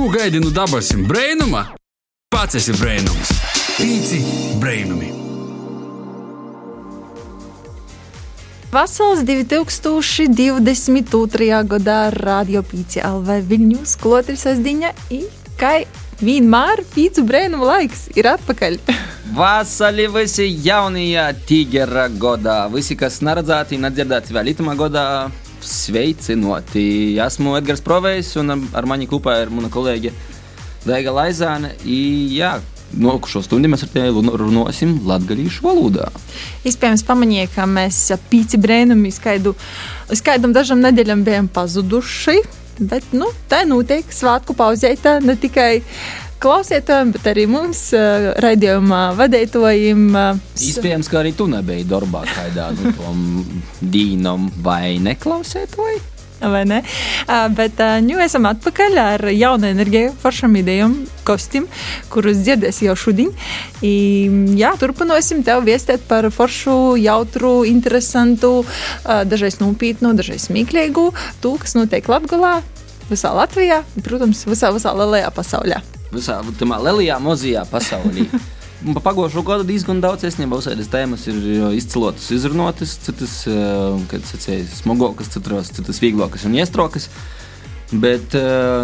Ko gaidi no dabasim brainuma? Pats esi brainums. Pīci brainumi. Vasaras 2022. gadā Radio Pīci LV Viļņus klotris sasdiņa i kai vienmēr pīcu brēnumu laiks ir atpakaļ. Vasarī visi jaunie tīģera godā. Visi, kas neredzēti, nedzirdēti vēl itamā godā, sveicinoti. Esmu Edgars Provejs un ar mani kopā ir mana kolēģe Daiga Laizāne. I, jā, Nokušo stundu mēs ar tevi runāsim latviešu valodā. Iespējams, pamanīja, ka mēs pīci brēnumi skaidu, skaidam dažam nedēļam bijām pazuduši. Bet nu, tā notiek svētku pauzēta ne tikai klausītājiem, bet arī mums, uh, raidījuma vadītājiem. Uh, Iespējams, ka arī tu nebija darbā kādā no nu, dīnam vai neklausētāji. Vai ne? Uh, bet nu, esam atpakaļ ar jaunu enerģiju, foršam idejām, kostīm, kurus dzirdēs jau šodien. I, jā, turpināsim tev viestēt par foršu, jautru, interesantu, dažreiz nopietnu, dažreiz smieklīgu, to, kas notiek Latvijā, visā Latvijā, protams, visā, visā lielajā pasaulē. Visā tajā lielajā, mazajā pasaulē. Pagājušo gadu diezgan daudz īstenībā uzsēdas tēmas ir izcilotas, izrunātas, citas, kad sacīja, smagākas, citas, citas vieglākas un iestrokas. Bet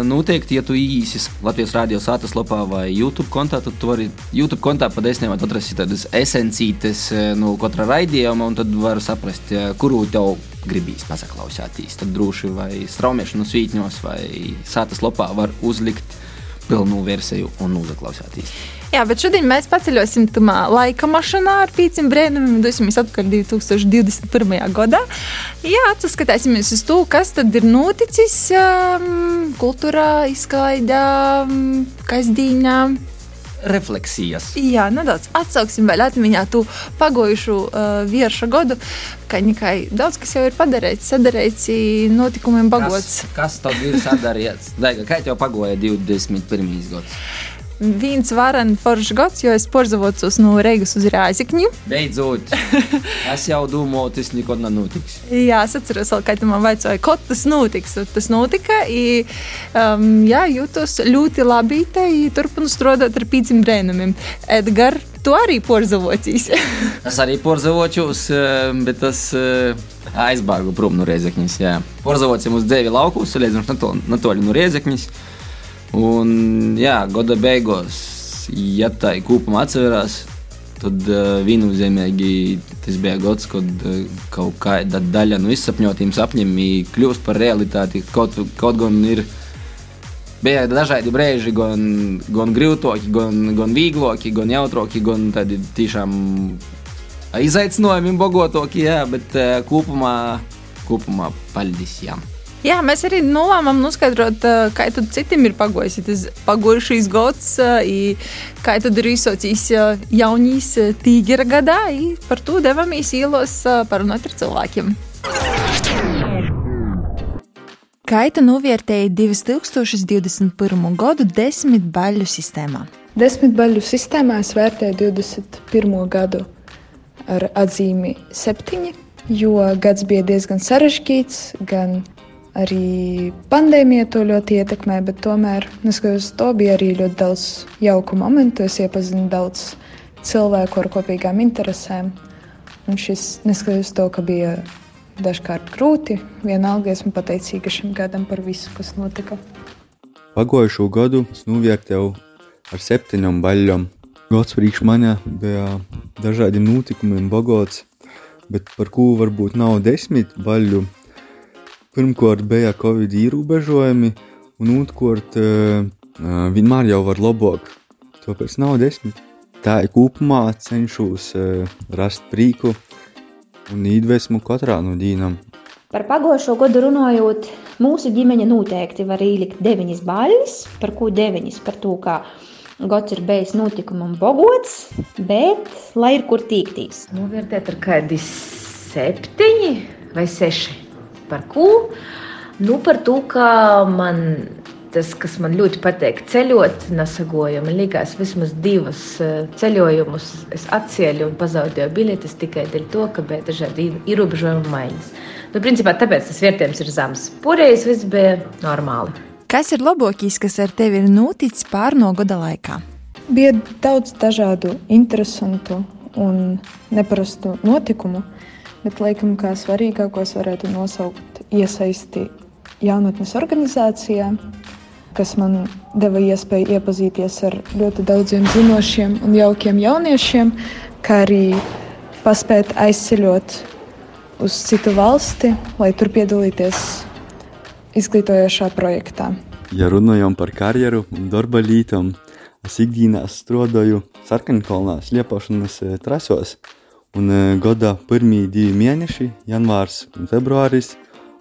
noteikti, ja tu īsi Latvijas rādio sātas lapā vai YouTube kontā, tad tu vari YouTube kontā patiesībā atrast tādas esencītes no katra raidījuma, un tad var saprast, kuru tev gribīs pasaklausīties. Tad droši vai straumēšanu svītņos vai sātas lapā var uzlikt pilnu versiju un uzaklausīties. Jā, bet šodien mēs paceļosim tamā laika mašīnā ar pīciem brēnumiem un dosimies atpakaļ 2021. gadā. Jā, atskatīsimies uz to, kas tad ir noticis um, kultūrā, izklaidā, um, kasdīnā. Refleksijas. Jā, nedaudz atsauksim vēl atmiņā to pagojušu uh, vierša gadu, ka nekai daudz kas jau ir padarīts, sadarīts notikumiem bagots. Kas, kas tad ir sadarīts? Daiga, kā tev pagoja 21. gads? Viens varens foršs gads, jo es porzavocos no Reigas uz Rāzikņu. Beidzot, es jau domāju, tas nekad nenotiks. jā, es atceros, vēl, kad man vajadzēja, kad tas notiks. Tas notika, i, um, jā, jūtos ļoti labi, te turpinu strādāt ar pīcim brēnumiem. Edgar, tu arī porzavocīs. es arī porzavočos, eh, bet tas eh, aizbāgu prom no Rēzekņas, jā. Porzavocim uz dzēvi laukus, līdz natoļi no Rēzekņas. Un, jā, gada beigās, ja tā ir kopumā atcerās, tad uh, viennozīmīgi tas bija gads, kad uh, kaut kāda daļa no izsapņotiem sapņiem kļūst par realitāti. Kaut, kaut gan ir bija dažādi brīži, gan, gan grūtāki, gan, gan vieglāki, gan jautrāki, gan tādi tiešām izaicinājumi, bagātāki, jā, bet uh, kopumā, kopumā paldies! Jā. Jā, mēs arī nolēmām noskaidrot, kā tad citiem ir pagojis pagojušais gads, kā tad ir izsocījis jaunīs tīģera gadā, par to devāmies ielos parunāt ar cilvēkiem. Kaita novērtēja 2021. gadu desmit baļu sistēmā. Desmit baļu sistēmā es vērtēju 21. gadu ar atzīmi septiņi, jo gads bija diezgan sarežģīts, gan Arī pandēmija to ļoti ietekmē, bet tomēr, neskatoties to, bija arī ļoti daudz jauku momentu. Es iepazinu daudz cilvēku ar kopīgām interesēm. Un šis, neskatoties to, ka bija dažkārt grūti, vienalga esmu pateicīga šim gadam par visu, kas notika. Pagājušo gadu es novērtēju ar septiņām baļķiem. Gads priekš manā bija dažādiem notikumiem bagāts, bet par ko varbūt nav desmit baļķu Pirmkārt, bija Covid ierobežojumi, un otrkārt, uh, vienmēr jau var labāk. Tāpēc nav desmit. Tā ir kopumā cenšos uh, rast prieku un iedvesmu katrā no dīnām. Par pagājušo gadu runājot, mūsu ģimene noteikti var ielikt deviņas baļas, par ko deviņas par to, kā gads ir bijis notikuma un bogots, bet lai ir kur tīktīs. Novērtēt ar kādi septiņi vai seši. Par ko? Nu, par to, ka man tas, kas man ļoti patīk, ceļot, nesagoja. Man liekas, vismaz divus eh, ceļojumus es atceļu un pazaudēju biļetes tikai dēļ to, ka bija dažādi ierobežojumi maiņas. Nu, principā tāpēc tas vērtējums ir zems. Poreiz viss bija normāli. Kas ir labākais, kas ar tevi ir noticis pārno gada laikā? Bija daudz dažādu, interesantu un neparastu notikumu, bet laikam kā svarīgākos varētu nosaukt iesaisti jaunatnes organizācijā, kas man deva iespēju iepazīties ar ļoti daudziem zinošiem un jaukiem jauniešiem, kā arī paspēt aizceļot uz citu valsti, lai tur piedalīties izglītojošā projektā. Ja runājam par karjeru un darba lītām, es ikdienā strādāju sarkankolnā sliepošanas eh, trasos, un eh, gada pirmie divi mēneši, janvārs un februāris,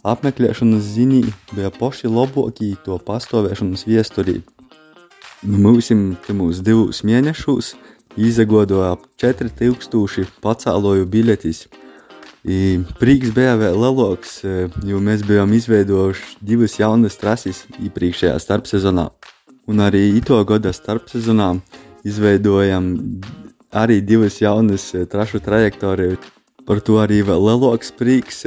apmeklēšanas ziņā bija paši labākie to pastāvēšanas viesturī. Nu, mūsim mūsu divus mēnešus izagodoja ap 4000 pacēloju biļetes. I Prīks bija vēl lielāks, jo mēs bijām izveidojuši divas jaunas trases iepriekšējā starpsezonā. Un arī ito gada starpsezonā izveidojam arī divas jaunas trašu trajektoriju. Par to arī vēl lielāks prieks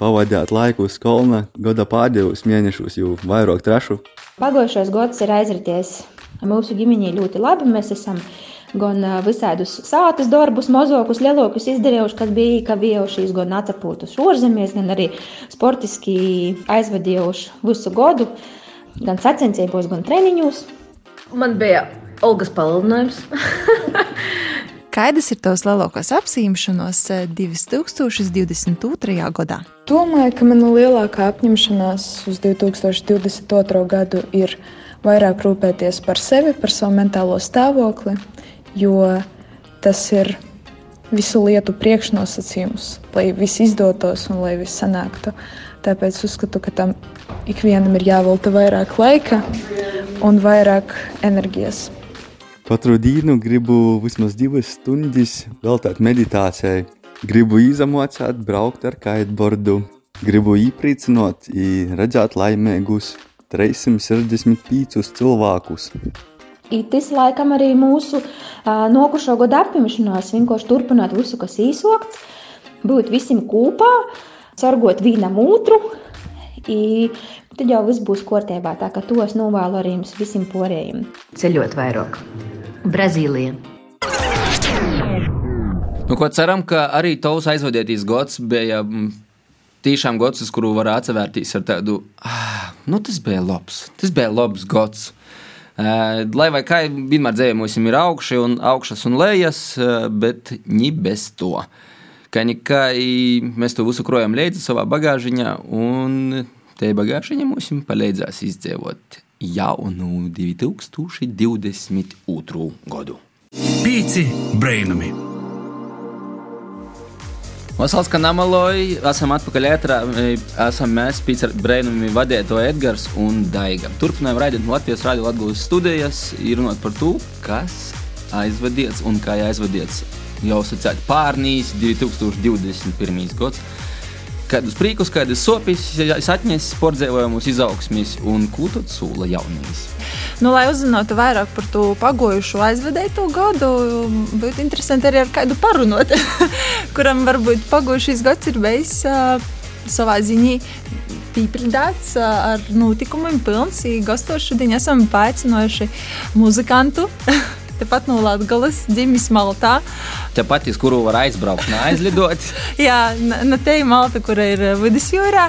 pavadīt laiku uz Kolna gada pēdējos mēnešos, jo vairāk trašu. Pagājušais gads ir aizrities mūsu ģimenei ļoti labi. Mēs esam gan visādus sātas darbus, mazākus, lielākus izdarījuši, kas bija ikavējušies, gan atpūtus ārzemēs, gan arī sportiski aizvadījuši visu gadu, gan sacensībos, gan treniņos. Man bija Olgas palielinājums. Kādas ir tavas lielākās apņemšanās 2022. gadā? Domāju, ka mana lielākā apņemšanās uz 2022. gadu ir vairāk rūpēties par sevi, par savu mentālo stāvokli, jo tas ir visu lietu priekšnosacījums, lai viss izdotos un lai viss sanāktu. Tāpēc uzskatu, ka tam ikvienam ir jāvelta vairāk laika un vairāk enerģijas. Katru dienu gribu vismaz divas stundas veltīt meditācijai. Gribu izamocēt, braukt ar kiteboardu, gribu iepriecināt, redzēt laimīgus 365 cilvēkus. Tas laikam arī mūsu uh, nokušo gadu apņemšanās vienkārši turpināt visu, kas īsokts, būt visiem kopā, sargot vienam otru. Tad jau viss būs kārtībā. Tā kā to es novēlu arī jums visiem porējiem. Ceļot vairāk. Brazīlija. Nu, ko ceram, ka arī tavs aizvadītīs gads bija mm, tiešām gads, uz kuru var atsevērties ar tādu, ah, nu tas bija labs, tas bija labs gads. Uh, lai vai kā vienmēr dzējumos ir augši un augšas un lejas, uh, bet ne bez to. Kā nekā mēs to visu krojam līdzi savā bagāžiņā, un te bagāžiņa mums palīdzēs izdzīvot jaunu 2022. gadu. Pīci brainami! Vasals kanāmaloj, esam atpakaļ ētrā, esam mēs, pīci brainami vadēto Edgars un Daiga. Turpinājam raidīt Latvijas radio Latgulas studijas, ir runāt par to, kas aizvadiets un kā aizvadiets jau sacēt pārnīs 2021. gads kādus priekus, kādas sopes, atņesis sportzēlojumus, izaugsmīs un tad sūla jaunīs. Nu, lai uzzinātu vairāk par to pagojušo aizvedēto gadu, būtu interesanti arī ar kādu parunot, kuram varbūt pagojušais gads ir bijis uh, savā ziņā pīpildīts ar notikumiem, pilns. Gastos šodien esam paaicinājuši muzikantu. tepat no Latvijas, dzimis Maltā. Tepat, uz kuru var aizbraukt, neaizlidot. Jā, ne te ir Malta, kur ir vidusjūrā,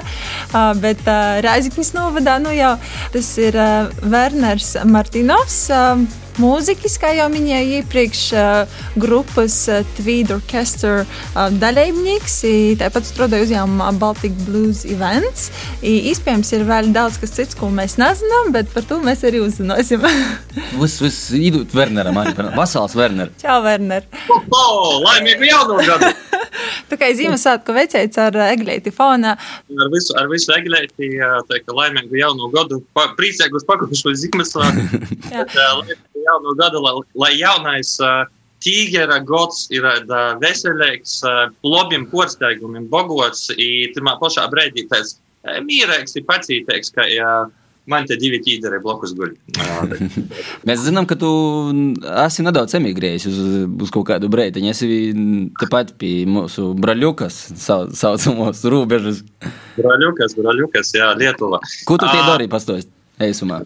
bet Rēziknis novadā, nu jau tas ir Werners Martinovs mūziķis, kā jau minēju iepriekš, grupas Tweed Orchestra dalībnieks. Tāpat strādāja uzņēmumā Baltic Blues Events. Iespējams, ir vēl daudz kas cits, ko mēs nezinām, bet par to mēs arī uzzināsim. Viss, viss idūt Werneram, arī Vasals Werner. Čau, Werner! Oh, laimīgu jauno gadu! Tu kā Ziemassvētku veicējs ar eglīti fonā. Ar visu, ar visu eglīti, teiktu, laimīgu jauno gadu. Priecīgus pakušu Ziemassvētku. jauno gadu, lai, lai jaunais uh, tīģera gods ir uh, veselīgs, uh, labiem porsteigumiem, bogots, un tajā pašā brīdī tāds mīrīgs, pacītīgs, ka uh, man te divi tīģeri blakus guļ. Mēs zinām, ka tu esi nedaudz emigrējis uz, uz kaut kādu brīdi. Es tepat pie mūsu braļukas saucamos robežas. Braļukas, braļukas, jā, Lietuva. Ko tu tie darīji pastāstīt? eisumā.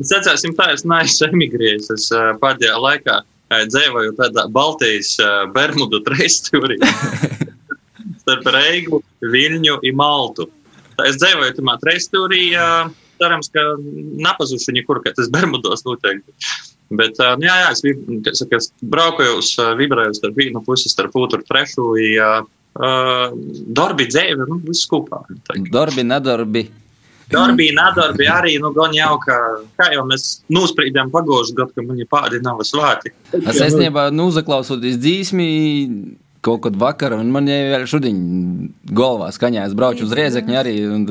Sacāsim tā, es neesmu emigrējis. Es pēdējā laikā dzīvoju tādā Baltijas Bermudu trejstūrī starp Reigu, Viļņu un Maltu. Es dzīvoju tajā trejstūrī, cerams, ka nepazušu nekur, ka tas Bermudos noteikti. Bet, uh, jā, jā, es, vib- saka, es braucu uz vibrēju starp vienu pusi, starp otru, trešu. Uh, uh, darbi, dzīve, nu, viss kopā. Kā. Darbi, nedarbi. Darbi, nedarbi arī, nu, gan jau, ka, kā jau mēs nosprīdām pagājušajā gadā, ka mani pārdi nav svēti. Es īstenībā, nu, uzaklausoties dzīsmi, kaut kad vakarā, un man jau šodien galvā skaņā. Es braucu uz Riezekņu arī, un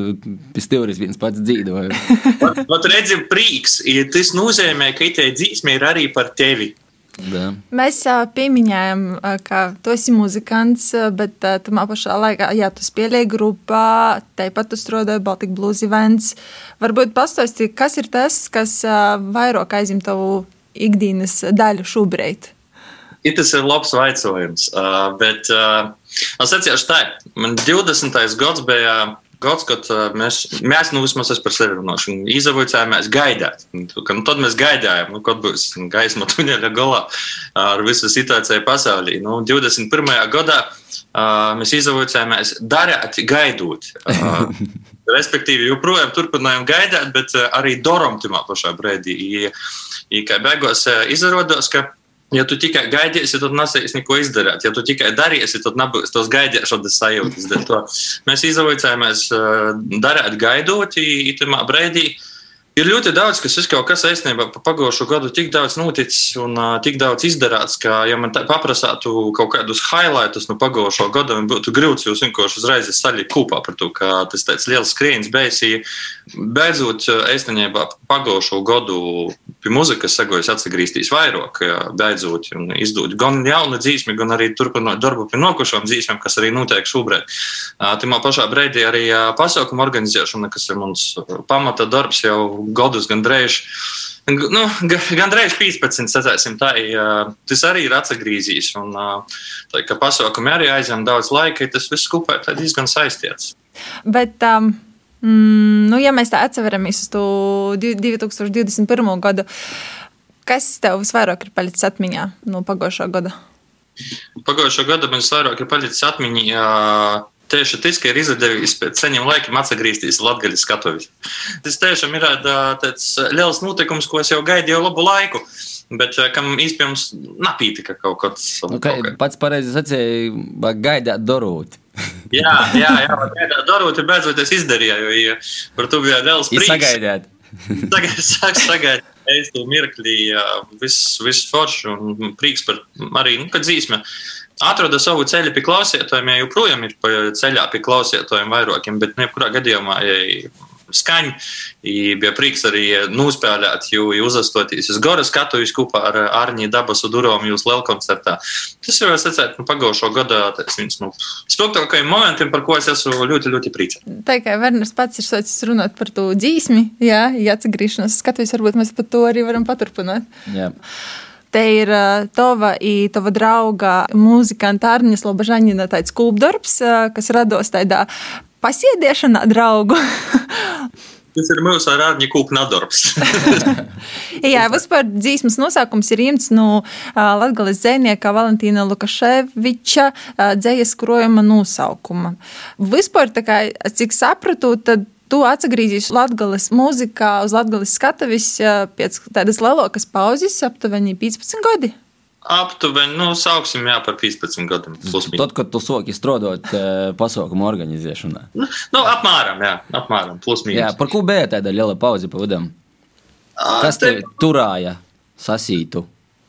pie stūris viens pats dzīvoju. Vat redzi, prīks, ja tas nozīmē, ka itē dzīsme ir arī par tevi. Da. Mēs pieminējām, ka tu esi muzikants, bet tamā pašā laikā, ja tu spēlēji grupā, tāpat tu strādāji Baltic Blues events. Varbūt pastāsti, kas ir tas, kas vairāk aizņem tavu ikdienas daļu šobrīd? Ja tas ir labs jautājums, uh, bet uh, es atceros tā, man 20. gads bija gads, kad mēs, mēs nu vismaz es par sevi runāšu, izavojājāmies gaidāt. Un Nu, tad mēs gaidījām, nu, kad būs gaisma tuneļa galā ar visu situāciju pasaulī. Nu, 21. gadā uh, mēs izavojājāmies darīt, gaidot. Uh, Respektīvi, joprojām turpinājām gaidīt, bet arī Doram tajā pašā brīdī. I, i, kā beigās izrādās, ka Ja tu tikai gaidīsi, tad nesēsi neko izdarīt. Ja tu tikai darīsi, tad nebūs tos gaidīšanas sajūtas. To Mēs izvaicājāmies darīt gaidot, īstenībā brīdī. Ir ļoti daudz, kas ir kaut kas īstenībā pa pagājušo gadu tik daudz noticis un uh, tik daudz izdarīts, ka, ja man paprasātu kaut kādus highlightus no pagājušo gada, man būtu grūti jūs vienkārši uzreiz salikt kopā par to, ka tas tāds liels skrējiens beigsies. Beidzot, īstenībā pagājušo gadu pie muzikas sagojas atgriezties vairāk, beidzot, un izdot gan jaunu dzīsmi, gan arī turpinot darbu pie nokušām dzīsmēm, kas arī notiek šobrīd. Timā pašā brīdī arī pasaukumu organizēšana, kas ir mums pamata darbs jau gadus gandrīz. Nu, gandrīz 15, sacēsim, tā. Tas arī ir atgriezījies. Un tā kā pasaukumi arī aizņem daudz laika, tas viss kopā ir diezgan saistīts. Bet, um, mm, nu, ja mēs tā atceramies uz to 2021. gadu, kas tev visvairāk ir palicis atmiņā no pagājušā gada? Pagājušā gada man visvairāk ir palicis atmiņā tieši tas, ka ir izdevies pēc seniem laikiem atgriezties Latvijas skatuves. Tas tiešām ir tāds liels notikums, ko es jau gaidīju labu laiku. Bet kam iespējams napītika kaut kas Nu, kā, pats pareizi sacīja, gaidāt dorūt. jā, jā, jā gaidāt dorūt, ir beidzot es izdarīju, jo par to bija prieks. Sagaidāt. Tagad sāk sagaidīt. Es to mirklī, viss vis forši un prieks par arī, nu, kad dzīsme atrada savu ceļu pie klausītājiem, ja joprojām ir pa ceļā pie klausītājiem vairākiem, bet nekurā gadījumā ja skaņa. Bija prieks arī nospēlēt, jo uzastoties uz Goras skatuves kopā ar Arņģi Dabasu Duromu jūs lielu koncertā. Tas ir, es teicu, nu, pagājušo gadu tas viens no spilgtākajiem momentiem, par ko es esmu ļoti, ļoti priecīgs. Tā kā Werners pats ir sācis runāt par to dzīsmi, jā, ja atgriešanās skatuves, varbūt mēs par to arī varam paturpināt. Jā. Te ir tava, i, tava drauga mūzikanta Arņas Lobažaņina tāds kūpdarbs, kas rados tādā pasiediešanā draugu. Tas ir mūsu Arņģi kūpna darbs. Jā, vispār dzīsmas nosaukums ir imts no Latgales dzēnieka Valentīna Lukaševiča dzējas krojuma nosaukuma. Vispār, tā kā, cik sapratu, tad tu atgriezīsies Latvijas mūzikā, uz Latvijas skatuves pēc tādas lielākas pauzes, aptuveni 15 gadi. Aptuveni, nu, sauksim, jā, par 15 gadiem. Tad, kad tu soki strādāt pasaukumu organizēšanā. Nu, nu, apmēram, jā, apmēram, plus mīnus. Jā, par ko bija tāda liela pauze pavadām? Kas tev turāja sasītu?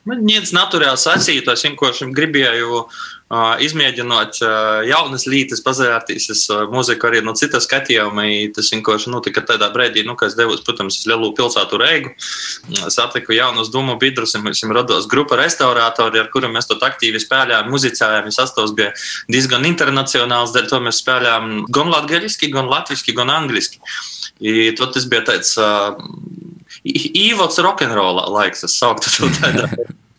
Man niec naturāli sasītu, es vienkārši gribēju uh, izmēģināt uh, jaunas lietas, pazērties uh, mūziku arī no citas skatījuma. Tas vienkārši notika tādā brīdī, nu, kad es devos, protams, uz lielu pilsētu Reigu. Satiku jaunus domu biedrus, un mums rados grupa restaurātori, ar kuriem mēs tot aktīvi spēlējām, muzicējām. Sastāvs bija diezgan internacionāls, dēļ to mēs spēlējām gan latgaliski, gan latviski, gan angliski. I, tas bija tāds uh, īvots rokenrola laiks, es sauktu to tādā.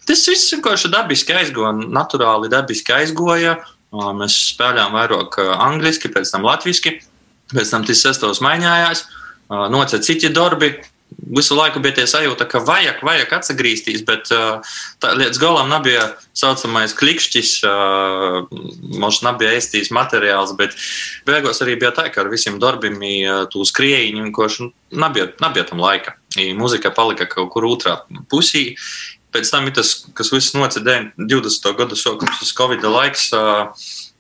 Tas viss vienkārši dabiski aizgoja, naturāli dabiski aizgoja. Mēs spēlējām vairāk angliski, pēc tam latviski, pēc tam tas sestos mainījās, nocēla citi darbi. visu laiku bija tie sajūta, ka vajag, vajag atgriezties, bet tā, līdz galam nebija saucamais klikšķis, mums nebija ēstīs materiāls, bet beigās arī bija tā, ka ar visiem darbiem tu skriejiņi, ko nebija, nebija tam laika. I mūzika palika kaut kur otrā pusī. Pēc tam ir tas, kas viss nocēla 20. gadu sākums, tas Covid laiks.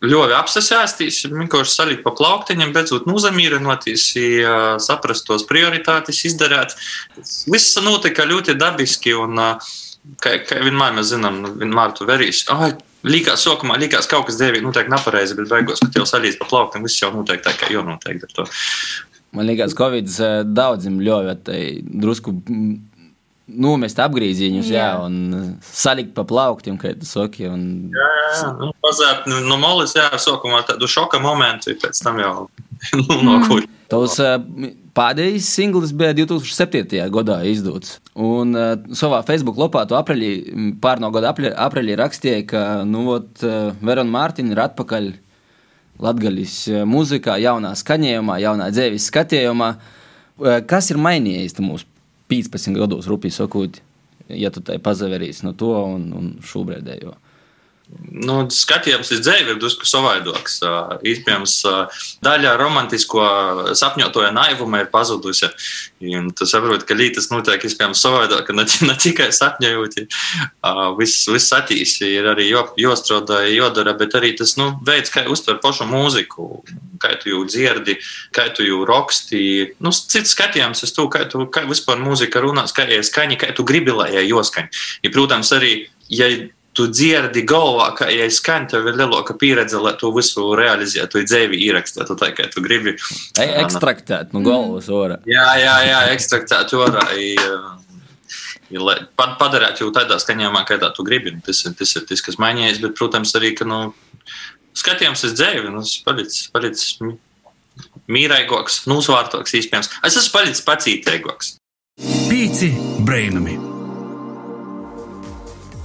Ļoti apsēsties, vienkārši salikt pa plauktiņiem, beidzot nozamīrinoties, saprast tos prioritātes, izdarīt. Viss notika ļoti dabiski un, kā, kā vienmēr mēs zinām, nu, vienmēr tu verīs. Oh, Līkās sākumā likās kaut kas dievīgi, noteikti nepareizi, bet beigās, kad jau salīdz pa plauktiem, viss jau notiek tā, kā jau notiek ar to. Man liekas, Covid daudziem ļauj drusku nomest apgriezienus, jā. jā, un uh, salikt pa plauktiem, kā tu saki. Un... Jā, jā, nu, pazērt no nu, molis, jā, sākumā tādu šoka momentu, pēc tam jau nu, no kur. Tos uh, pēdējais singls bija 2007. gadā izdots. Un uh, savā Facebook lapā tu aprīlī, pār no gada aprīlī rakstīja, ka, nu, ot, uh, Verona Mārtiņa ir atpakaļ Latgaļas mūzikā, jaunā skaņojumā, jaunā dzēvis skatījumā. Uh, kas ir mainījies mūsu 15 gados, rupi sakot, ja tu tai pazaverīsi no to un, un šobrīdējo nu, skatījums uz dzīvi ir drusku savaidoks. Iespējams, daļa romantisko sapņotoja naivuma ir pazudusi. Un tu saproti, ka lītas notiek iespējams savaidāk, ne, ne tikai sapņojot. Viss, viss attīstīs, ir arī jostrādā, jodara, bet arī tas nu, veids, kā uztver pašu mūziku, kā tu jau dzirdi, kā tu jau raksti. Nu, cits skatījums uz to, kā, tu, kā vispār mūzika runās, kā ir skaņa, kā tu gribi, lai ir joskaņa. Ja, protams, arī, ja tu dzirdi galvā, ka, ja skan, tev ir lielāka pieredze, lai to visu realizētu, dzīvi ierakstētu tā, kā tu gribi. Ekstraktēt no galvas ora. Jā, jā, jā ekstraktēt ora. Lai padarītu jau tādā skaņā, kādā tu gribi. Tas, tas ir tas, kas mainījies, bet, protams, arī, ka, nu, skatījums uz dzīvi, nu, palicis, palicis mīraigāks, nūsvārtāks, iespējams. Es esmu palicis pacītīgāks. Pīci brainami!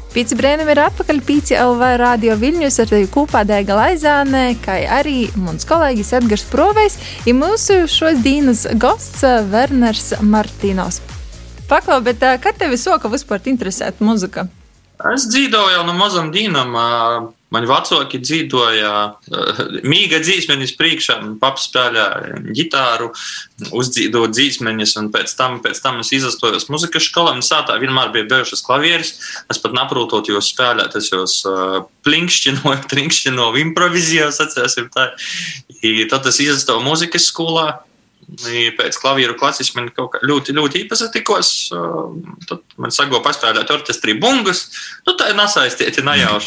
Pīci brēnam ir atpakaļ Pīci LV radio Viļņus ar tevi kopā Dēga Laizāne, kā arī mans kolēģis Edgars Provejs, ir mūsu šos dienas gosts Werners Martīnos. Paklau, bet kad tevi soka vispār interesēt muzika? Es dzīvoju jau no mazam dīnam. Mani vecāki dzīvoja uh, mīga dzīsmenis priekšā, paps spēlēja ģitāru, uzdzīvoja dzīsmenis, un pēc tam, pēc tam es izastojos muzikas skolā. Man sātā vienmēr bija bijušas klavieris. Es pat naprūtot jūs spēlēt, es jūs uh, plinkšķinoju, trinkšķinoju, improvizēju, sacēsim tā. I tad es izastoju muzikas skolā pēc klavieru klases man kaut kā ļoti, ļoti iepazīstikos. Tad man sago paspēlēt orķestrī bungas. Nu, tā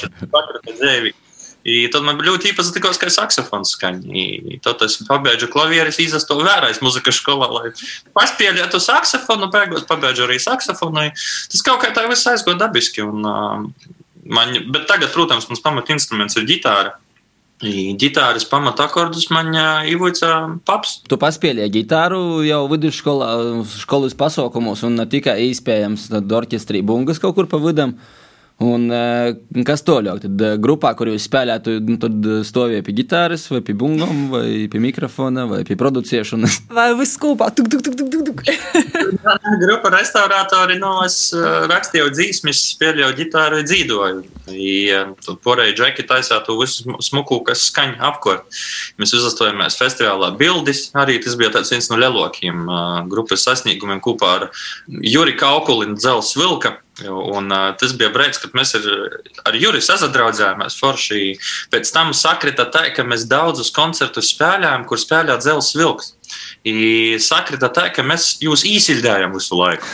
ir. Pakrata dzēvi. I tad man ļoti iepazīstikos, kā saksofons skaņa. Tad es pabeidzu klavieres, izastoju vērais muzikas skolā, lai paspēlētu saksofonu, beigās pabeidzu arī saksofonu. Tas kaut kā tā viss aizgo dabiski. Un, man, bet tagad, protams, mans pamat instruments ir ģitāra. Gitāras pamatakordus man ievāca paps. Tu paspēlēji ģitāru jau vidusskolā, skolas pasaukumos, un ne tikai iespējams orķestrī bungas kaut kur pa vidam. Un, kas toļāk? Tad grupā, kur jūs spēlētu, nu, tad stāvēja pie ģitāras, vai pie bungām, vai pie mikrofona, vai pie producēšanas. Vai viss kopā? Tuk, tuk, tuk, tuk, tuk. Grupa restaurātori, no es rakstīju dzīsmis, spēlēju ģitāru, dzīvoju. Porēji džeki taisā to visu smuku, kas skaņ apkort. Mēs uzastājāmies festivālā Bildis, arī tas bija tāds viens no lielākajiem grupas sasniegumiem kopā ar Juri Kaukuli un Dzels Vilka. Un, uh, tas bija brīdis, kad mēs ar, ar Juriju sadraudzējāmies. Forši. Pēc tam sakrita tā, ka mēs daudzus koncertus spēlējām, kur spēlēja Zelsa Vilks. I sakrita tā, ka mēs jūs īsildējam visu laiku.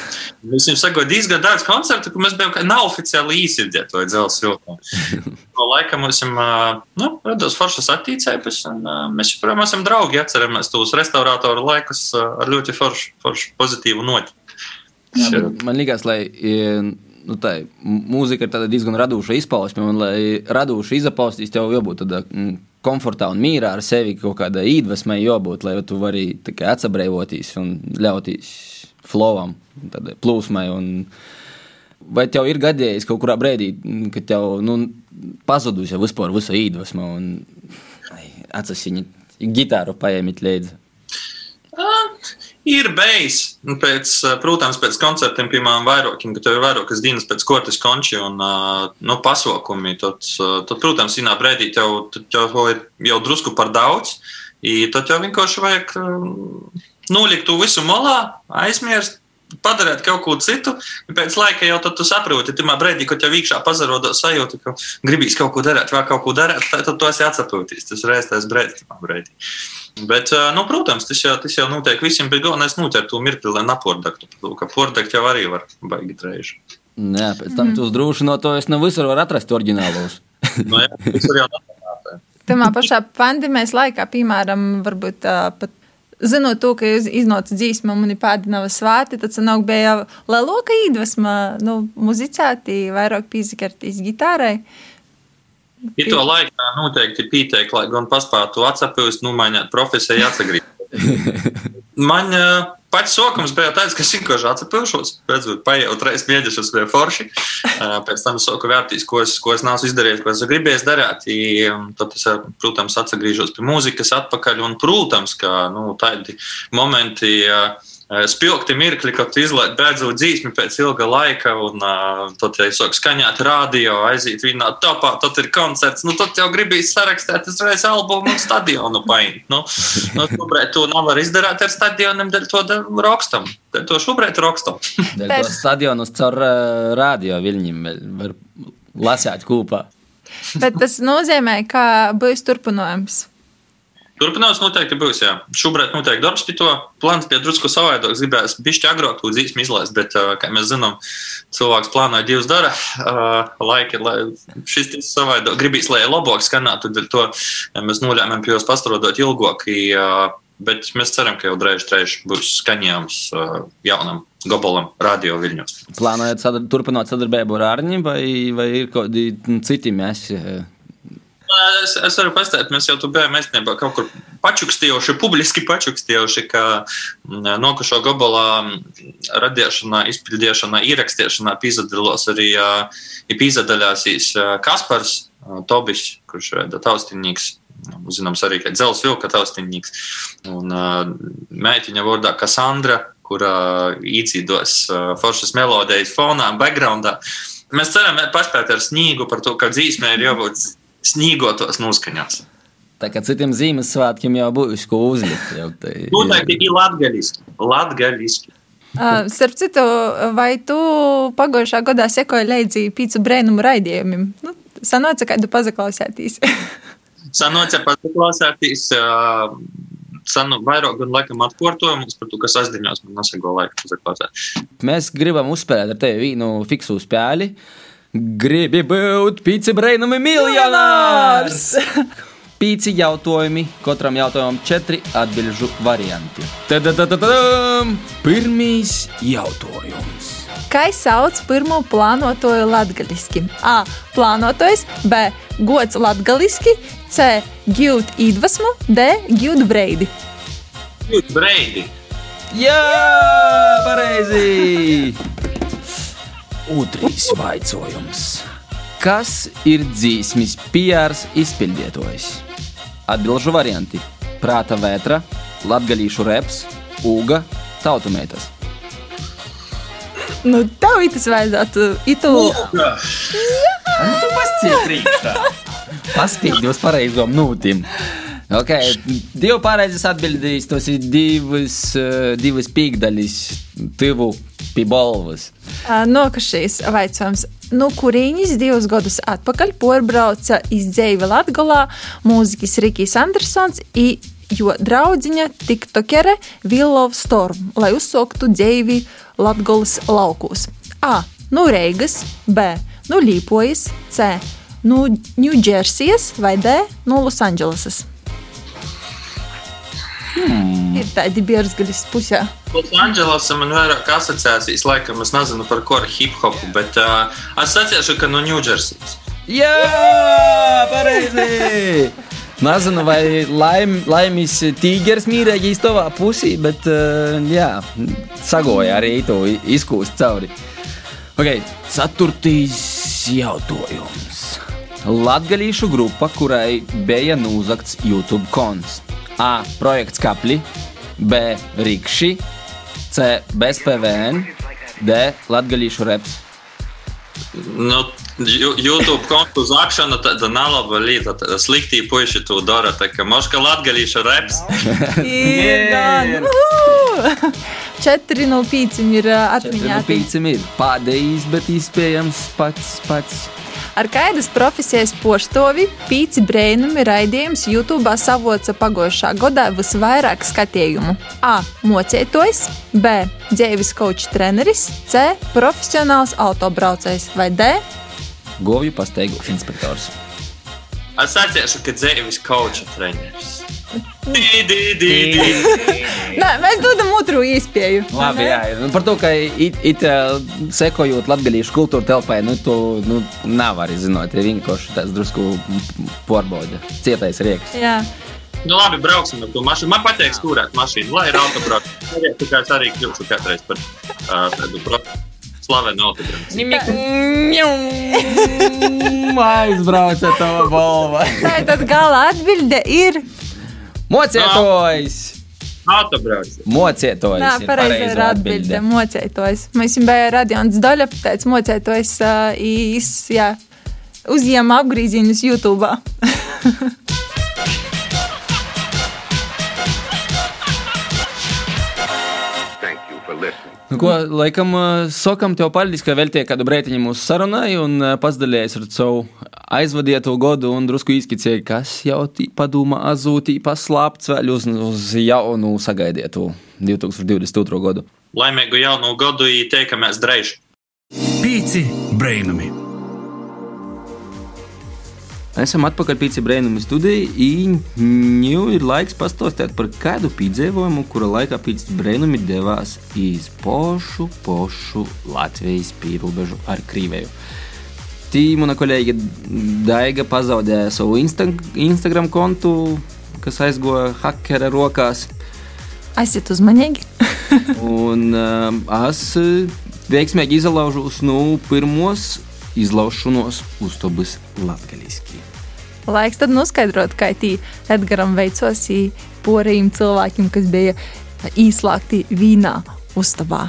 Mēs jums sakām, diezgan daudz koncertu, ka mēs bijām kā nav oficiāli īsildēti to Zelsa Vilku. To laikam mums uh, nu, rados foršas attīcības, un mēs joprojām esam draugi, atceramies tos restaurātoru laikus ar ļoti foršu, foršu pozitīvu noti. Jā, man liekas, lai nu, tā mūzika ir diezgan radoša izpausme, un lai radoši izapaustīs, tev jābūt tādā mm, komfortā un mīrā ar sevi, kaut kāda iedvesmai jābūt, lai tu vari atsabrēvoties un ļauties flowam, tādai plūsmai. Un, vai tev ir gadījis kaut kurā brīdī, kad tev nu, pazudusi jau vispār visa iedvesma un atsasiņa ģitāru paēmīt līdzi? Ir nu, pēc, protams, pēc koncertiem, piemēram, vairākiem, kad tev ir vairākas dienas pēc kortes konči un nu, pasākumi, tad, tad, protams, vienā brīdī tev, tev ir jau drusku par daudz, tad jau vienkārši vajag nolikt to visu malā, aizmirst, padarīt kaut ko citu, pēc laika jau tu saproti, pirmā brīdī, kad jau iekšā pazarodo sajūta, ka gribīs kaut ko darīt, vēl kaut ko darīt, tad tu esi atsaprotis. Tas ir reizes brīdī. Bet, nu, protams, tas jau, tas jau notiek visiem, bet galvenais noķert to mirkli, lai napordaktu. Ka pordakt jau arī var baigi reiži. Jā, pēc tam tu uzdrošinoties, ne visur var atrast oriģinālos. no, jā, visur jau Tamā pašā pandēmijas laikā, piemēram, varbūt uh, pat zinot to, ka iznāca dzīsma un pēdi nav svāti, tad sanāk bija lielāka iedvesma, nu, muzicēti, vairāk pīzikartīs gitārai. Ir to laikā noteikti pieteikti, lai gan paspētu atsapūst, numainīt profesiju, atsagrīt. Man uh, pats sākums bija tāds, ka es vienkārši pēc tam paiet reizes mēģināšos pie forši. Pēc tam sāku vērtīt, ko es, ko es nācu izdarīt, ko es gribēju darīt. Tad es, protams, atgriežos pie mūzikas atpakaļ. Un, protams, ka nu, tādi momenti. Uh, spilgti mirkli, kad izlaiž beidzot dzīsmi pēc ilga laika, un uh, tad, ja sāk skaņot radio, aiziet vienā topā, tad ir koncerts. Nu, tad jau gribīs sarakstīt uzreiz albumu un stadionu paņemt. Nu, nu, šobrīd to nevar izdarīt ar stadioniem, dēļ to rokstam. Dēļ to šobrīd rokstam. dēļ to stadionus caur uh, radio viļņiem var lasīt kopā. Bet tas nozīmē, ka būs turpinājums. Turpinājums noteikti būs. Jā. Šobrīd noteikti darbs pie to. Plāns bija drusku savādāks. Gribējās bišķi agrāk to dzīsmu izlaist, bet, kā mēs zinām, cilvēks plānoja divas dara. Laiki, lai šis ir savādāk. Gribīs, lai labāk skanētu, tad to mēs nolēmām pie jūs pastrodot ilgāk. Bet mēs ceram, ka jau drēž drēž būs skaņojams jaunam gabalam radio viļņos. Plānojat sadar turpināt sadarbību ar Arņiem vai, vai ir kaut kādi citi mēsi? Es, es varu pastāstīt, mēs jau tur bijām īstenībā kaut kur pačukstījuši, publiski pačukstījuši, ka mm, nokušo gabalā radīšanā, izpildīšanā, ierakstīšanā pīzadalos arī pīzadaļāsīs Kaspars Tobis, kurš ir taustinīgs. Zināms, arī kā dzelzs vilka taustinīgs. Un uh, meitiņa vārdā Kassandra, kura īcīdos uh, foršas melodijas fonā, backgroundā. Mēs ceram, paspēt ar sniegu par to, ka dzīsmē ir jābūt sniegotos noskaņās. Tā kā citiem Ziemassvētkiem jau būs ko uzlikt. Noteikti ir latgaļiski. latgaļiski. Uh, starp citu, vai tu pagājušā gadā sekoji līdzi pīcu brēnumu raidījumiem? Nu, sanāca, kādu pazaklausētīs. sanāca pazaklausētīs. Uh, Sanu vairāk gan laikam atkārtojumus par to, kas aizdiņos man nesago laiku. Mēs gribam uzspēlēt ar tevi vienu fiksu spēli. Uh, Gribi būt pīci brainami miljonārs! Pīci jautājumi, katram jautājumam četri atbildžu varianti. Tad, tad, tad, pirmīs jautājums. Kā sauc pirmo plānotoju latgaliski? A. Plānotojs, B. Gods latgaliski, C. Gjūt iedvesmu, D. Gjūt breidi. Gjūt breidi. Jā, pareizi! Otrais jautājums. Kas ir dzīsmis PRs izpildītājs? Atbilžu varianti - prāta vētra, latgalīšu reps, ūga, tautumētas. Nu, tev tas vajadzētu itu. Jā, tu pasciet Paspīdi uz pareizom nūtim. Okay. Divi pareizes atbildīs, tas ir divas, divas pīkdaļas, tuvu pie balvas. Nokašīs vaicājums. No kurienes divus gadus atpakaļ porbrauca izdzīve Latgolā mūzikas Rikijs Andersons i jo draudziņa tiktokere Willow Storm, lai uzsoktu dzīvi Latgolas laukos. A. No Reigas, B. No Līpojas, C. No Ņūdžersijas vai D. No Losandželosas. Hmm. Ir tādi bierzgaļas pusē. Losandželosā man vairāk asociācijas, laikam es nezinu par ko ar hip hopu, bet uh, sacīšu, ka no Ņūdžersijas. Jā, pareizi! Nezinu, vai laim, laimīgs tīģeris mīlēja īstenībā pusī, bet uh, jā, sagoja arī to izkūst cauri. Okay, ceturtīs jautājums. Latviešu grupa, kurai bija nozagts YouTube konts. A. Projekts Kapli, B. Rikši, C. Bez PVN, D. Latgalīšu reps. Nu, YouTube kontu zākšana tāda nav laba lieta. Sliktī puiši to dara. Tā kā moška latgalīša reps. Ir gan. Uhu! 4 no 5 ir atmiņā. Pīcim ir pādējis, bet iespējams pats pats. Ar kādas profesijas poštovi pīci brēnumi raidījums YouTube savoca pagojušā gadā visvairāk skatījumu. A. Mocētojs, B. Dzīves coach treneris, C. Profesionāls autobraucējs vai D. Govju pastaigošu inspektors. Es atceros, ka dzīves koča treneris. Nē, mēs dodam otru iespēju. Labi, jā, nu, par to, ka it, it, uh, sekojot latviešu kultūra telpai, nu, tu nu, nav arī zinot, ir vienkārši tāds drusku porbauda, cietais rieks. Jā. Nu, labi, brauksim ar to mašīnu. Man patīk stūrēt mašīnu, lai ir autobrauc. Tikai es arī kļūšu kādreiz par uh, tādu pro- slavenu autobraucu. Aizbrauca to balvu. Tad gala atbilde ir. Mocietojs! Jā, ir pareizi ir atbilde. Mocētojs. Mēs jau bijām radions daļa, pēc mocētojs uh, īs, jā, uzņēma apgrīzienus YouTube. Nu, ko, laikam, sakam tev paldies, ka veltīji kādu breitiņu mūsu sarunai un ā, pasidalījies ar savu aizvadīto godu un drusku izskicēji, kas jau tī padomā azūtī paslāpts vēl uz, uz jaunu sagaidītu 2022. gadu. Laimīgu jaunu gadu, teikamies drēž. Pīci brainami. Esam atpakaļ pie Brīnuma studijas. Viņu ir laiks pastāstīt par kādu piedzīvojumu, kura laikā pēc Brīnuma devās iz pošu, pošu Latvijas pierobežu ar Krīvēju. Tī mana kolēģe Daiga pazaudēja savu Insta Instagram kontu, kas aizgoja hakera rokās. Aiziet uzmanīgi. Un um, es uh, veiksmīgi izlaužos no pirmos izlaušanos uztobus latgaliski. Laiks tad noskaidrot, kā tī Edgaram veicos ī porējiem cilvēkiem, kas bija īslāgti vīnā uztabā.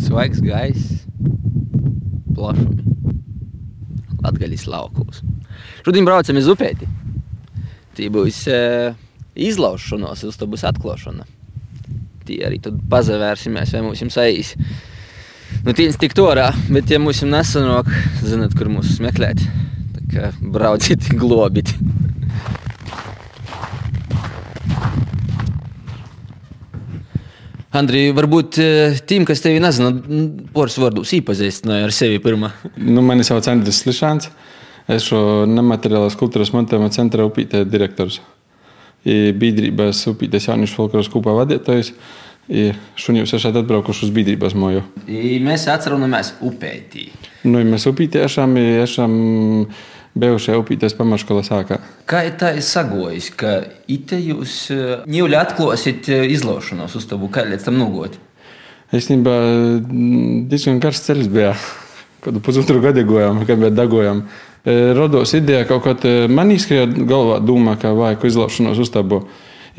Svaigs gaiss, plašumi, latgaļas laukos. Šodien braucam uz upēti. Tī būs uh, izlaušanos, uz to būs atklāšana. Tī arī tad pazavērsimies, vai mums jums aiz. Nu, tīns tik torā, bet ja mums nesanāk, zinat, kur mūs meklēt. Kā brauciet globit. Andrija, varbūt eh, tiem, kas tevi nezina, poras vārdus īpazīstināja ar sevi pirmā. Nu, mani sauc Andris Slišāns. Es šo nemateriālās kultūras mantojuma centra upītē direktors. Biedrības upītes jauniešu folkloras kopā vadītājs. Šodien jūs esat atbraukuši uz biedrības moju. I mēs atceramies upētī. Nu, mēs upītē esam, esam bijušie upītes pamatškola sākā. Kā tā ir sagojis, ka ite jūs ņūļi atklāsiet izlaušanos uz to, kā līdz tam nogot? Īstenībā diezgan karsts ceļš bija. Kādu pusotru gadu gājām, kad bija dagojām. Rodos ideja kaut kā man izskrēja galvā doma, ka vajag izlaušanos uztabu.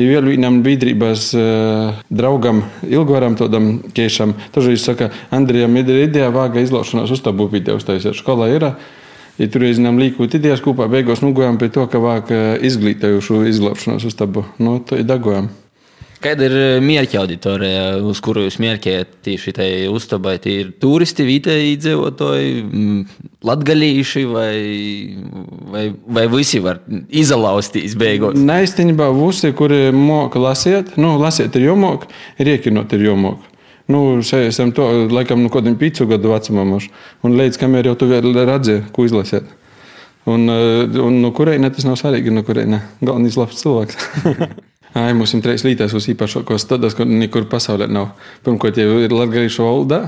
Ir vēl vienam biedrības uh, draugam, Ilgoram, tādam keišam. Tad viņš saka, Andrijam, ir ideja, vāga izlaušanos uztabu pītē uztaisīt. Skolā ir. Ja tur zinām līkot idejas kopā, beigās nogājām pie to, ka vajag izglītojušu izglābšanos uztabu. Nu, to ir dagojām. Kāda ir mērķa auditorija, uz kuru jūs mērķējat tieši tai uztabai? Tie ir turisti, vietēji iedzīvotāji, latgalīši vai, vai, vai visi var izlaustīs beigās? Neiztenībā visi, kuri moka lasīt, nu, lasīt ir jomok, riekinot ir jomok. Nu, šeit esam to, laikam, nu, kādam pīcu gadu vecumam, un līdz kamēr jau tu redzi, ko izlasīt. Un, un no kurienes tas nav svarīgi, no kurienes galvenais labs cilvēks. Ai, mums ir trīs līnijas, kas īpašākos tādas, kur nekur pasaulē nav. Pirmkārt, jau ir latviešu valoda,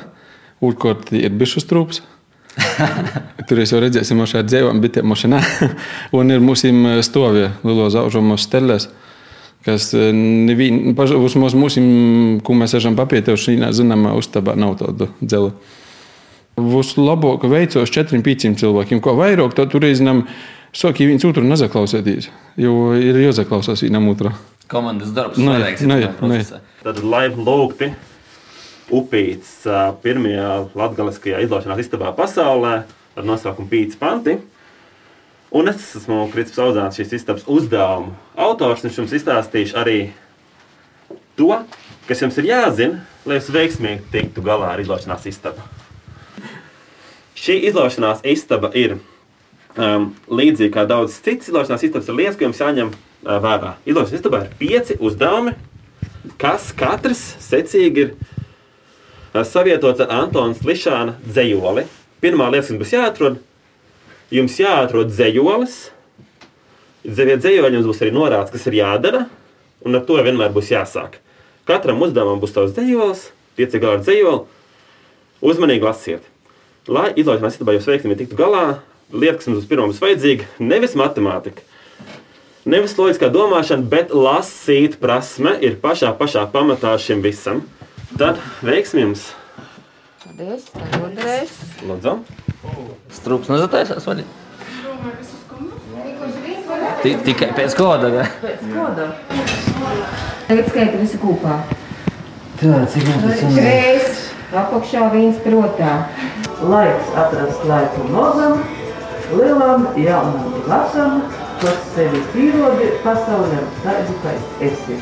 otrkārt, ir bišu strūps. Tur jau redzēsim, kā šādi dzīvojam, bet mašīnā. Un ir mūsu stovie, lielo zaužamo steles, kas nevien, uz mūsu, mūsu, ko mēs esam papietējuši, zināmā uztabā nav tādu dzelu. vislabāk veicos četriem, pieciem cilvēkiem. Ko vairāk, tad tur reizinām saka, viens otru nezaklausēties, jo ir jāzaklausās vienam otram. Komandas darbs, Nē, svarīgs nē, ir tajā procesā. Tad laiva lūgti upīts pirmajā latgaliskajā izlaušanās istabā pasaulē ar nosaukumu Pīts Panti. Un es esmu Kritis Audzāns, šīs istabas uzdevumu autors, un es jums izstāstīšu arī to, kas jums ir jāzina, lai jūs veiksmīgi tiktu galā ar izlaušanās istabu. Šī izlaušanās istaba ir um, līdzīga kā daudzas citas izlaušanās istabas, ir lietas, ko jums jāņem vērā. Izlaušanās istabā ir pieci uzdevumi, kas katrs secīgi ir savietots ar Antona Lišāna dzējoli. Pirmā lieta, kas būs jāatrod, jums jāatrod dzējolis. Pie dzējoļa jums būs arī norādes, kas ir jādara, un ar to vienmēr būs jāsāk. Katram uzdevumam būs savs dzējolis, gala ar dzējoli. Uzmanīgi lasiet. Lai izlaišanās istabā jūs veiksmīgi tiktu galā, lieta, kas mums pirmā būs vajadzīga, nevis matemātika, nevis loģiskā domāšana, bet lasīt prasme ir pašā, pašā pamatā šim visam. Tad veiksim jums! Paldies, paldies. Lūdzu! Strūps nezataisās, vai ne? Ti- Tikai pēc koda. vai? Pēc koda. Tagad skaita visi kopā. Tā, cik mums ir? Trīs, apakšā viens protā. Laiks atrast laiku mozam, lielam, jaunam, vecam, kas sevi pierodi pasaulēm tādu, kā esi.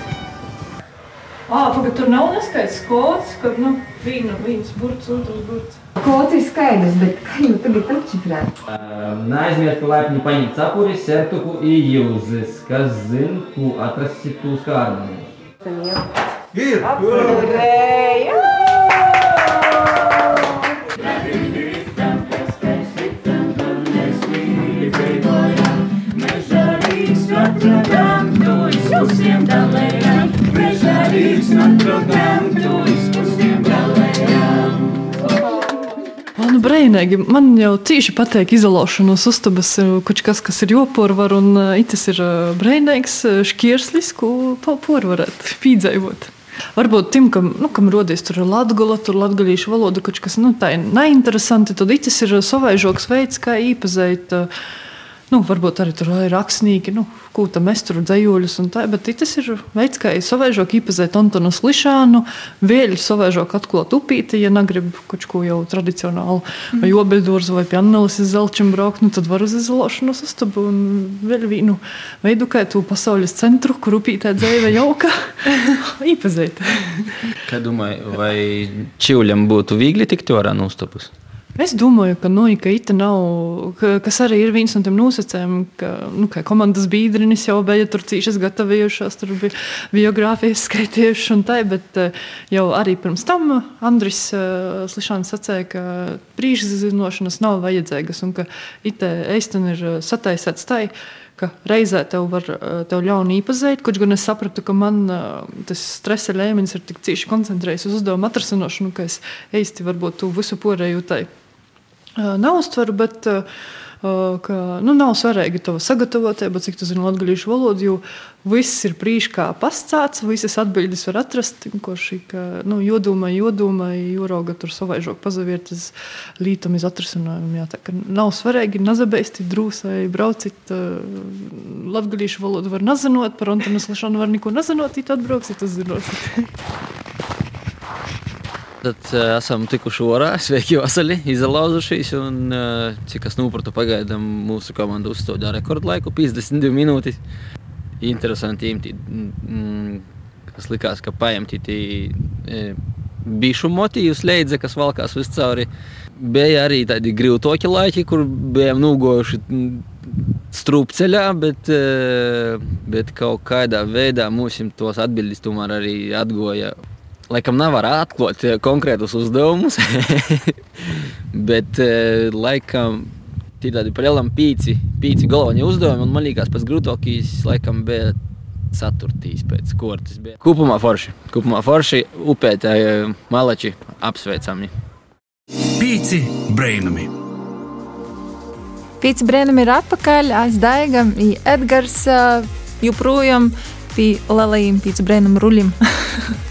Ah, pagaid, tur nav neskaidrs kods, kad nu, viena, viens burts, otrs burts. Kods ir skaidrs, bet kā jau tagad atšifrēt? Neaizmirst laipni paņemt cepuri, sertuku iejūzes, kas zin, ko atrasti tūs kārnus. Ir! Apurēja! O, nu, brīnīgi. Man jau cīši patīk izolēšanos uztabas, ir kaut kas, kas ir jopārvar, un itis ir brīnīgs šķierslis, ko pārvarēt, pīdzējot. Varbūt tim, kam, nu, kam rodies tur latgola, tur latgalīšu valoda, kaut kas, nu, tā ir neinteresanti, tad itis ir savaižoks veids, kā īpazēt. Uh, Nu, varbūt arī tur ir rakstnieki, nu, mēs tur dzējoļus un tā, bet tas ir veids, kā savaižok īpazēt Antonu Slišānu, vēļ savaižok atklāt upīti, ja negrib kaut ko jau tradicionālu, vai Mhm. obeļdorzu vai pianelis iz zelčiem braukt, nu, tad var uz izolēšanos uztabu un vēl vienu veidu, kā tu pasaules centru, kur upītē dzēja jauka, īpazēt. Kā domāju, vai Čivļam būtu viegli tikt ārā no uztapus? Es domāju, ka, nu, ka ita nav, ka, kas arī ir viens no tiem nosacījumiem, ka, nu, komandas biedrinis jau bija tur cīņas gatavojušās, tur bija biogrāfijas skaitījuši un tā, bet eh, jau arī pirms tam Andris uh, Slišāns sacīja, ka brīžzinošanas nav vajadzīgas un ka ita eisteni ir eh, sataisēts tai, ka reizē tev var eh, tev ļauni iepazīt, kaut gan es sapratu, ka man eh, tas stresa līmenis ir tik cieši koncentrējies uz uzdevumu atrasināšanu, ka es īsti varbūt tu visu porēju tai uh, neuztveru, bet uh, ka nu, nav svarīgi to sagatavotība, cik tas ir latviešu valoda, jo viss ir brīži kā pastāstīts, visas atbildes var atrast. Vienkārši, ka, nu, jodomā, jodomā, jūroga tur savaižok pazaviet uz lītam, iz atrasinājumu. Jā, tā ka nav svarīgi nazabēsti drūsai, braucit latviešu valodu var nazinot, par Antonu Slašanu var neko nazinot, it atbrauksit, uzzinosit. Tad uh, esam tikuši orā, sveiki, Vasali, izlauzušies. Un, uh, cik es saprotu, pagaidām mūsu komanda uzstādīja rekordlaiku - 52 minūtes. Interesanti, imti, mm, kas likās, ka paņemti e, bišu motīvus leidza, kas valkās viscauri. Bija arī tādi grūtāki laiki, kur bijām nogojuši strūpceļā, bet, e, bet kaut kādā veidā mums tos atbildes tomēr arī atgoja laikam nevar atklāt eh, konkrētus uzdevumus, bet eh, laikam tie tādi palielam pīci, pīci galvenie uzdevumi, un man liekas, pats grūtākais laikam bija ceturtīs pēc kortes. Bija. Kopumā forši, kopumā forši, upētāji, malači apsveicami. Pīci brainami. Pīci brēnam ir atpakaļ, aizdaigam, i Edgars uh, joprojām pie lielajiem pīci brēnam ruļiem.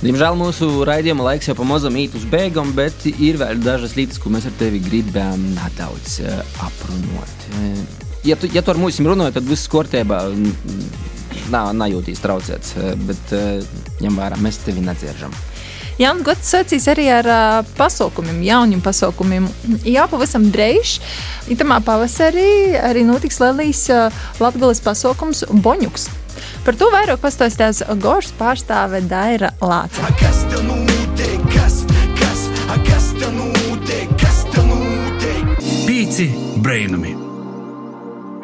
Diemžēl mūsu raidījuma laiks jau pamazām īt uz beigām, bet ir vēl dažas lietas, ko mēs ar tevi gribam nedaudz uh, aprunāt. Uh, ja, tu, ja tu ar mums runāji, tad viss kārtībā. Nav nejūtīs traucēts, uh, bet ņem vērā, mēs tevi nedzieržam. Jā, un Gods sacīs arī ar uh, pasaukumiem, jauniem pasaukumiem. Jā, pavisam drīz. Itamā pavasarī arī notiks Lelijas uh, Latgales pasaukums Boņuks. Par to vairāk pastāstīs Gošas pārstāve Daira Lāca. Pīci brainami!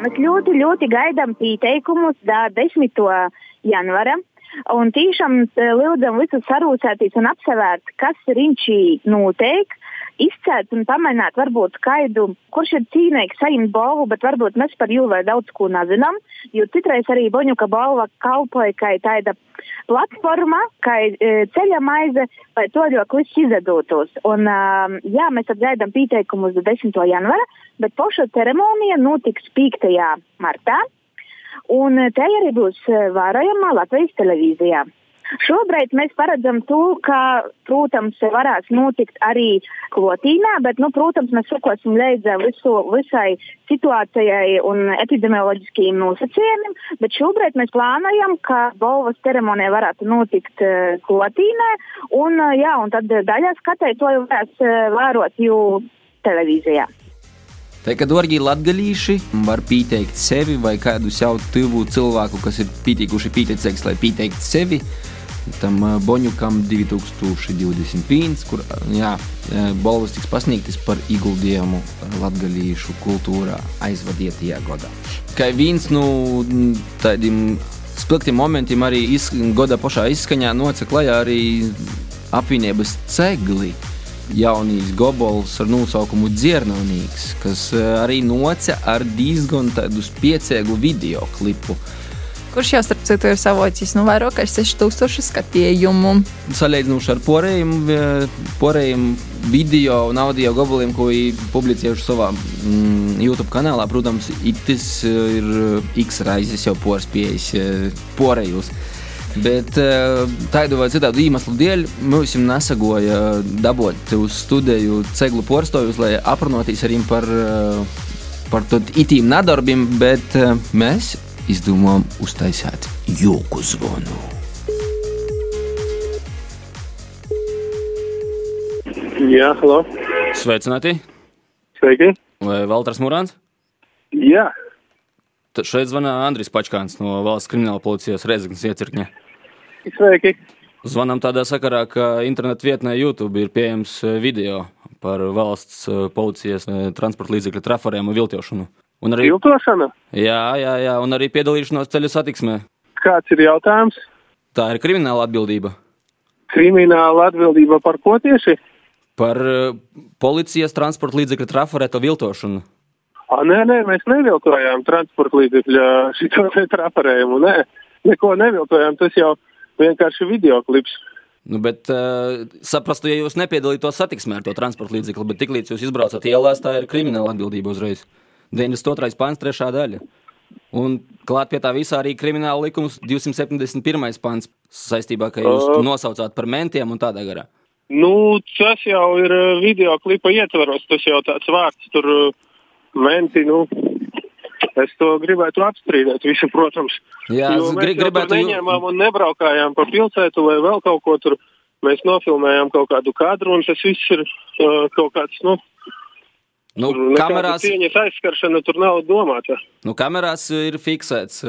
Mēs ļoti, ļoti gaidām pieteikumus da 10. janvara. Un tiešām eh, lūdzam visus sarūsēties un apsevērt, kas riņķī notiek, izcelt un pamainīt varbūt skaidu, kurš ir cīnīgs saņemt balvu, bet varbūt mēs par jū vēl daudz ko nezinām, jo citreiz arī Boņuka balva kalpoja kā tāda platforma, kā e, ceļa maize, lai to ļoti viss izdotos. Un, um, jā, mēs atgaidām pieteikumus 10. janvara, bet poša ceremonija notiks 5. martā. Un te arī būs vērojama Latvijas televīzijā. Šobrīd mēs paredzam to, ka, protams, varēs notikt arī klotīnā, bet, nu, protams, mēs sekosim līdzi visai situācijai un epidemioloģiskajiem nosacījumiem, bet šobrīd mēs plānojam, ka balvas ceremonija varētu notikt uh, klotīnā, un, uh, jā, un tad daļā skatītāju varēs uh, vērot jū televīzijā. Tā kā dārgie latgadījuši var pieteikt sevi vai kādu savu tuvu cilvēku, kas ir pieteikuši pieteicējs, lai pieteiktu sevi. Tam Boņukam 2021, kur jā, balvas tiks pasniegtas par ieguldījumu latgadījušu kultūrā aizvadītajā gadā. Kā viens no nu, tādiem spilgtiem momentiem arī iz, gada pašā izskaņā nocēla klajā arī apvienības cegli jaunīs gobols ar nosaukumu Dzirnavnīgs, kas arī noca ar diezgan tādu spiecīgu video klipu. Kurš jau starp citu ir savocis nu, vairāk kā 6000 skatījumu. Salīdzinoši ar porējiem, porējiem video un audio gabaliem, ko publicējuši savā mm, YouTube kanālā, protams, tas ir X raizes jau porspējas porējus. Bet tādu vai citādu iemeslu dēļ mums nesagoja dabūt uz studiju ceglu porstojus, lai aprunāties ar viņiem par, par itīm nedarbiem, bet mēs izdomājām uztaisīt joku zvanu. Jā, halo. Sveicināti! Sveiki! Vai Valters Mūrāns? Jā. Tad šeit zvana Andris Pačkāns no Valsts krimināla policijas Reizeknas iecirkņa. Sveiki! Zvanām tādā sakarā, ka internetu vietnē YouTube ir pieejams video par valsts policijas transporta līdzekļu trafariem un viltošanu. Un arī viltošana? Jā, jā, jā, un arī piedalīšanos ceļu satiksmē. Kāds ir jautājums? Tā ir krimināla atbildība. Krimināla atbildība par ko tieši? Par uh, policijas transporta līdzekļu trafarēto viltošanu. A, nē, nē, mēs neviltojām transporta līdzekļu šito trafarējumu. Nē, neko neviltojām. Tas jau vienkārši video klips. Nu, bet uh, saprastu, ja jūs nepiedalītos satiksmē ar to transporta līdzekli, bet tiklīdz jūs izbraucat ielās, tā ir krimināla atbildība uzreiz. 92. pāns, 3. daļa. Un klāt pie tā visā arī krimināla likums 271. pāns saistībā, ka jūs uh, nosaucāt par mentiem un tādā garā. Nu, tas jau ir video klipa ietvaros, tas jau tāds vārds tur menti, nu, Es to gribētu apstrīdēt, visu, protams. Jā, mēs grib, gribētu. Neņēmām un nebraukājām pa pilsētu vai vēl kaut ko tur. Mēs nofilmējām kaut kādu kadru, un tas viss ir uh, kaut kāds, nu, Nu, kamerās cieņas aizskaršana tur nav domāta. Nu, kamerās ir fiksēts.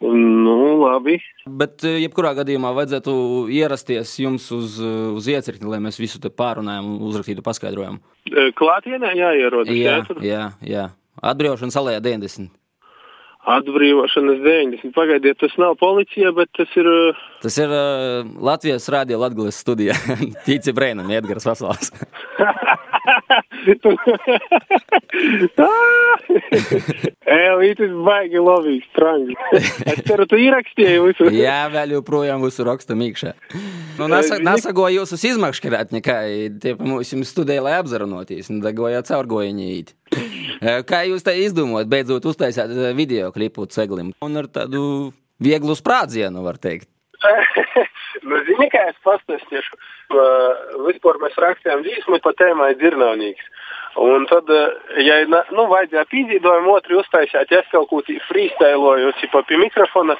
Nu, labi. Bet, jebkurā gadījumā, vajadzētu ierasties jums uz, uz iecirkni, lai mēs visu te pārunājam un uzrakstītu paskaidrojumu. Klātienē jāierodas. Jā, jā, jā. Atbrīvošanas alejā 90. Atbrīvošanas 90. Pagaidiet, tas nav policija, bet tas ir. Tas ir uh, Latvijas Rādio Latvijas studija. Tīci Brēnam, Edgars Vasals. Elītis baigi labi, strangi. Es ceru, tu ierakstīji visu. Jā, vēl joprojām visu rakstam iekšā. Nu, nasa, nasago jūsus izmakšķirēt nekā, tie mums studēja, lai apzarunoties, un dagoja caurgojiņi īt. Kā jūs te izdomājat, beidzot uztaisāt video klipu ceglim un ar tādu vieglu sprādzienu, var teikt? nu, zini, kā es pastāstīšu. Vispār mēs rakstījām dzīsmu pa tēmai dirnavnīgs. Un tad, ja nu, vajadzēja pīdzīdojumu otru uztaisīt, es kaut ko tī freestyloju, cipa pie mikrofona,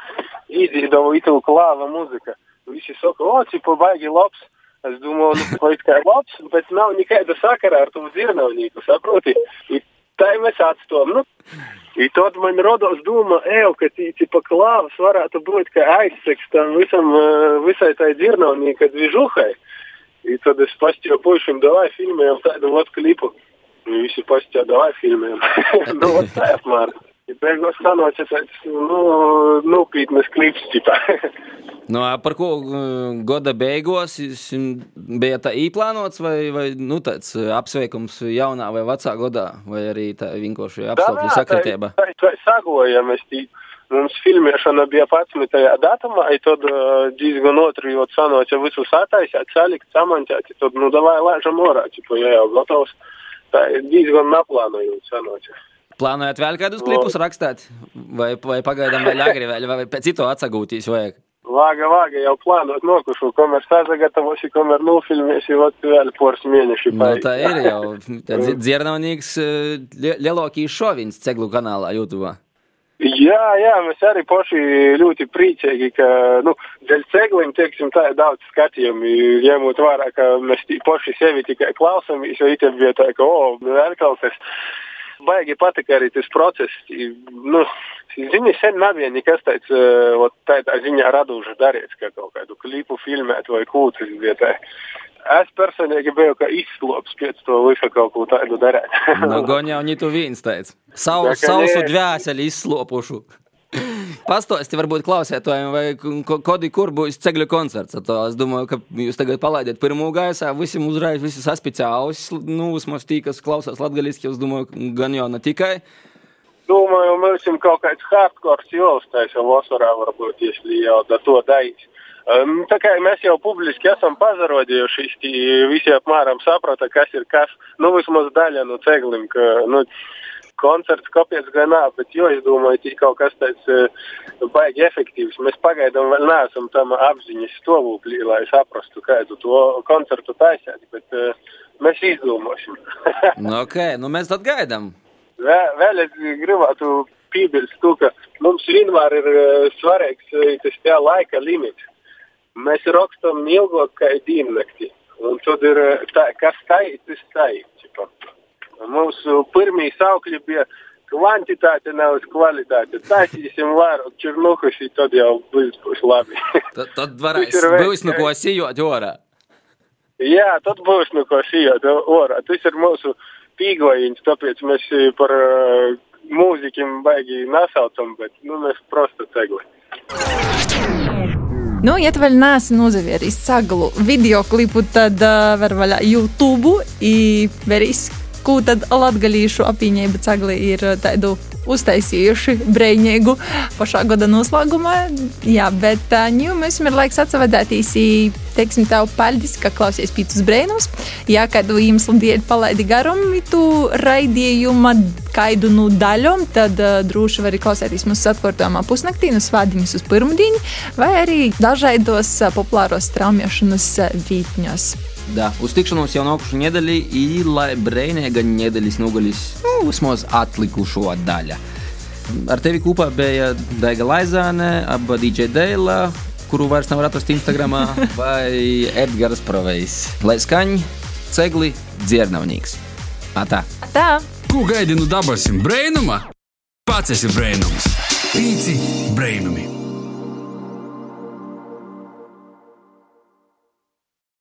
īdzīdoju itu klāva muzika. Visi saka, o, cipa baigi labs. Es domāju, nu, vai kā labs, bet nav nekāda sakara ar to dzirnavnīku, saproti? I tā mēs atstājam. Nu, I tad man radās doma, ej, ka tīci pa klāvas varētu būt kā aizseks tam visam, eh, visai tai dzirnavnīka dvižuhai. I tad es pastīju puišiem, davai filmējam tādu vat klipu. I visi pastīja, davai filmējam. nu, vat tā apmēram. Beigās sanāca tāds, nu, nopietnas klips. Nu, par ko uh, gada beigās jums bija tā īplānots, vai, vai nu, tāds uh, apsveikums jaunā vai vecā gadā, vai arī tā vienkārši apstākļu sakritība? Tā, tā sagojamies. Mums filmēšana bija 11. datumā, un tad uh, diezgan otrajot sanāca visus attaisīt, salikt, samantēt, tad, nu, davai lēžam orā, ja jau gatavs. Tā ir diezgan naplānojot sanāca. Plānojat vēl kādus klipus rakstīt, vai, vai pagaidām vēl agri, vai, vai pēc citu atsagūtīs vajag? Vāga, vāga, jau plānot nokušu, kamēr sazagatavosi, kamēr nofilmēsi, vat vēl poras mēneši. Nu, tā ir jau dzirdamnīgs lielākīs šovins ceglu kanālā YouTube. Jā, jā, mēs arī paši ļoti priecīgi, ka, nu, dēļ cegliem, teiksim, tā ir daudz skatījumu, ņemot vērā, ka mēs paši sevi tikai klausāmies, jo itiem bija tā, ka, o, vēl kaut kas. Baigi patika arī tas process. I, Nu, zini, sen nav vien nekas tāds, uh, tādā ziņā raduši darīts, ka kaut kādu klipu filmēt vai kūtas vietā. Es personīgi biju kā izslops pēc to visu kaut ko tādu darīt. Nu, gan jau ne tu viens teici. Savu, Tā kā sausu nē. dvēseli izslopušu. Pastāsti, varbūt klausētājiem, vai ko- kodi, kur būs cegļu koncerts. To es domāju, ka jūs tagad palaidiet pirmo gaisā, visiem uzreiz, visi saspicē ausis, nu, vismaz tī, kas klausās latgaliski, es domāju, gan jau ne tikai. Mēs esam kaut kāds hardcore jāuztais, jau vasarā varbūt, jau da to darīs. Um, tā kā mēs jau publiski esam pazarodījuši, tī visi apmēram saprata, kas ir kas. Nu, vismaz daļa no ceglim, ka, nu, koncerts kāpēc gan nā, bet jo es domāju, ka kaut kas tāds uh, baigi efektīvs. Mēs pagaidām vēl neesam tam apziņas stāvoklī, lai saprastu, kādu to koncertu taisīt, bet uh, mēs izdomāsim. Nu, ok, nu mēs tad gaidām. Vēl, vēl es gribētu piebilst, ka mums vienmēr ir eh, svarīgs tas tā laika limits. Mēs rakstam ilgāk kā diennakti. Un tad ir tā, kas tā ir, tas tā ir. Ķipa. Mūsu pirmie saukļi bija kvantitāte, nevis kvalitāte. Taisīsim vairāk černuhus, un tad jau būs, būs labi. Tad, tad varēs Tas ir veids, būs nu ko sijot orā. Jā, tad būs nu ko sijot orā. Tas ir mūsu pīgojiņš, tāpēc mēs eh, par uh, mūzikiem baigi nesaucam, bet nu, mēs prosta cegli. Nu, ja tu vēl neesi nozavieris saglu video klipu, tad uh, var vaļā YouTube i veris, ko tad latgalīšu apīņēba cagli ir uh, tādu uztaisījuši brēņīgu pašā gada noslēgumā. Jā, bet nu, mums ir laiks atsavadētīs i, teiksim, tev paldies, ka klausies pītus brēnums. Jā, kādu iemeslu dēļ palaidi garum tu raidījuma kaidu nu daļom, tad uh, droši vari klausēties mūsu atkārtojumā pusnaktī no svādiņas uz pirmdienu vai arī dažādos uh, populāros straumēšanas vītņos. Da, uz tikšanos jau nākušu nedēļu, i lai brēnēga nedēļas nogalis, nu, vismaz atlikušo daļa. Ar tevi kopā bija Daiga Laizāne, aba DJ Dēla, kuru vairs nevar atrast Instagram, vai Edgars Provejs. Lai skaņ, cegli, dziernavnīgs. Atā! Tā! Ko gaidi no dabasim brēnuma? Pats esi brēnums. Pīci brēnumi.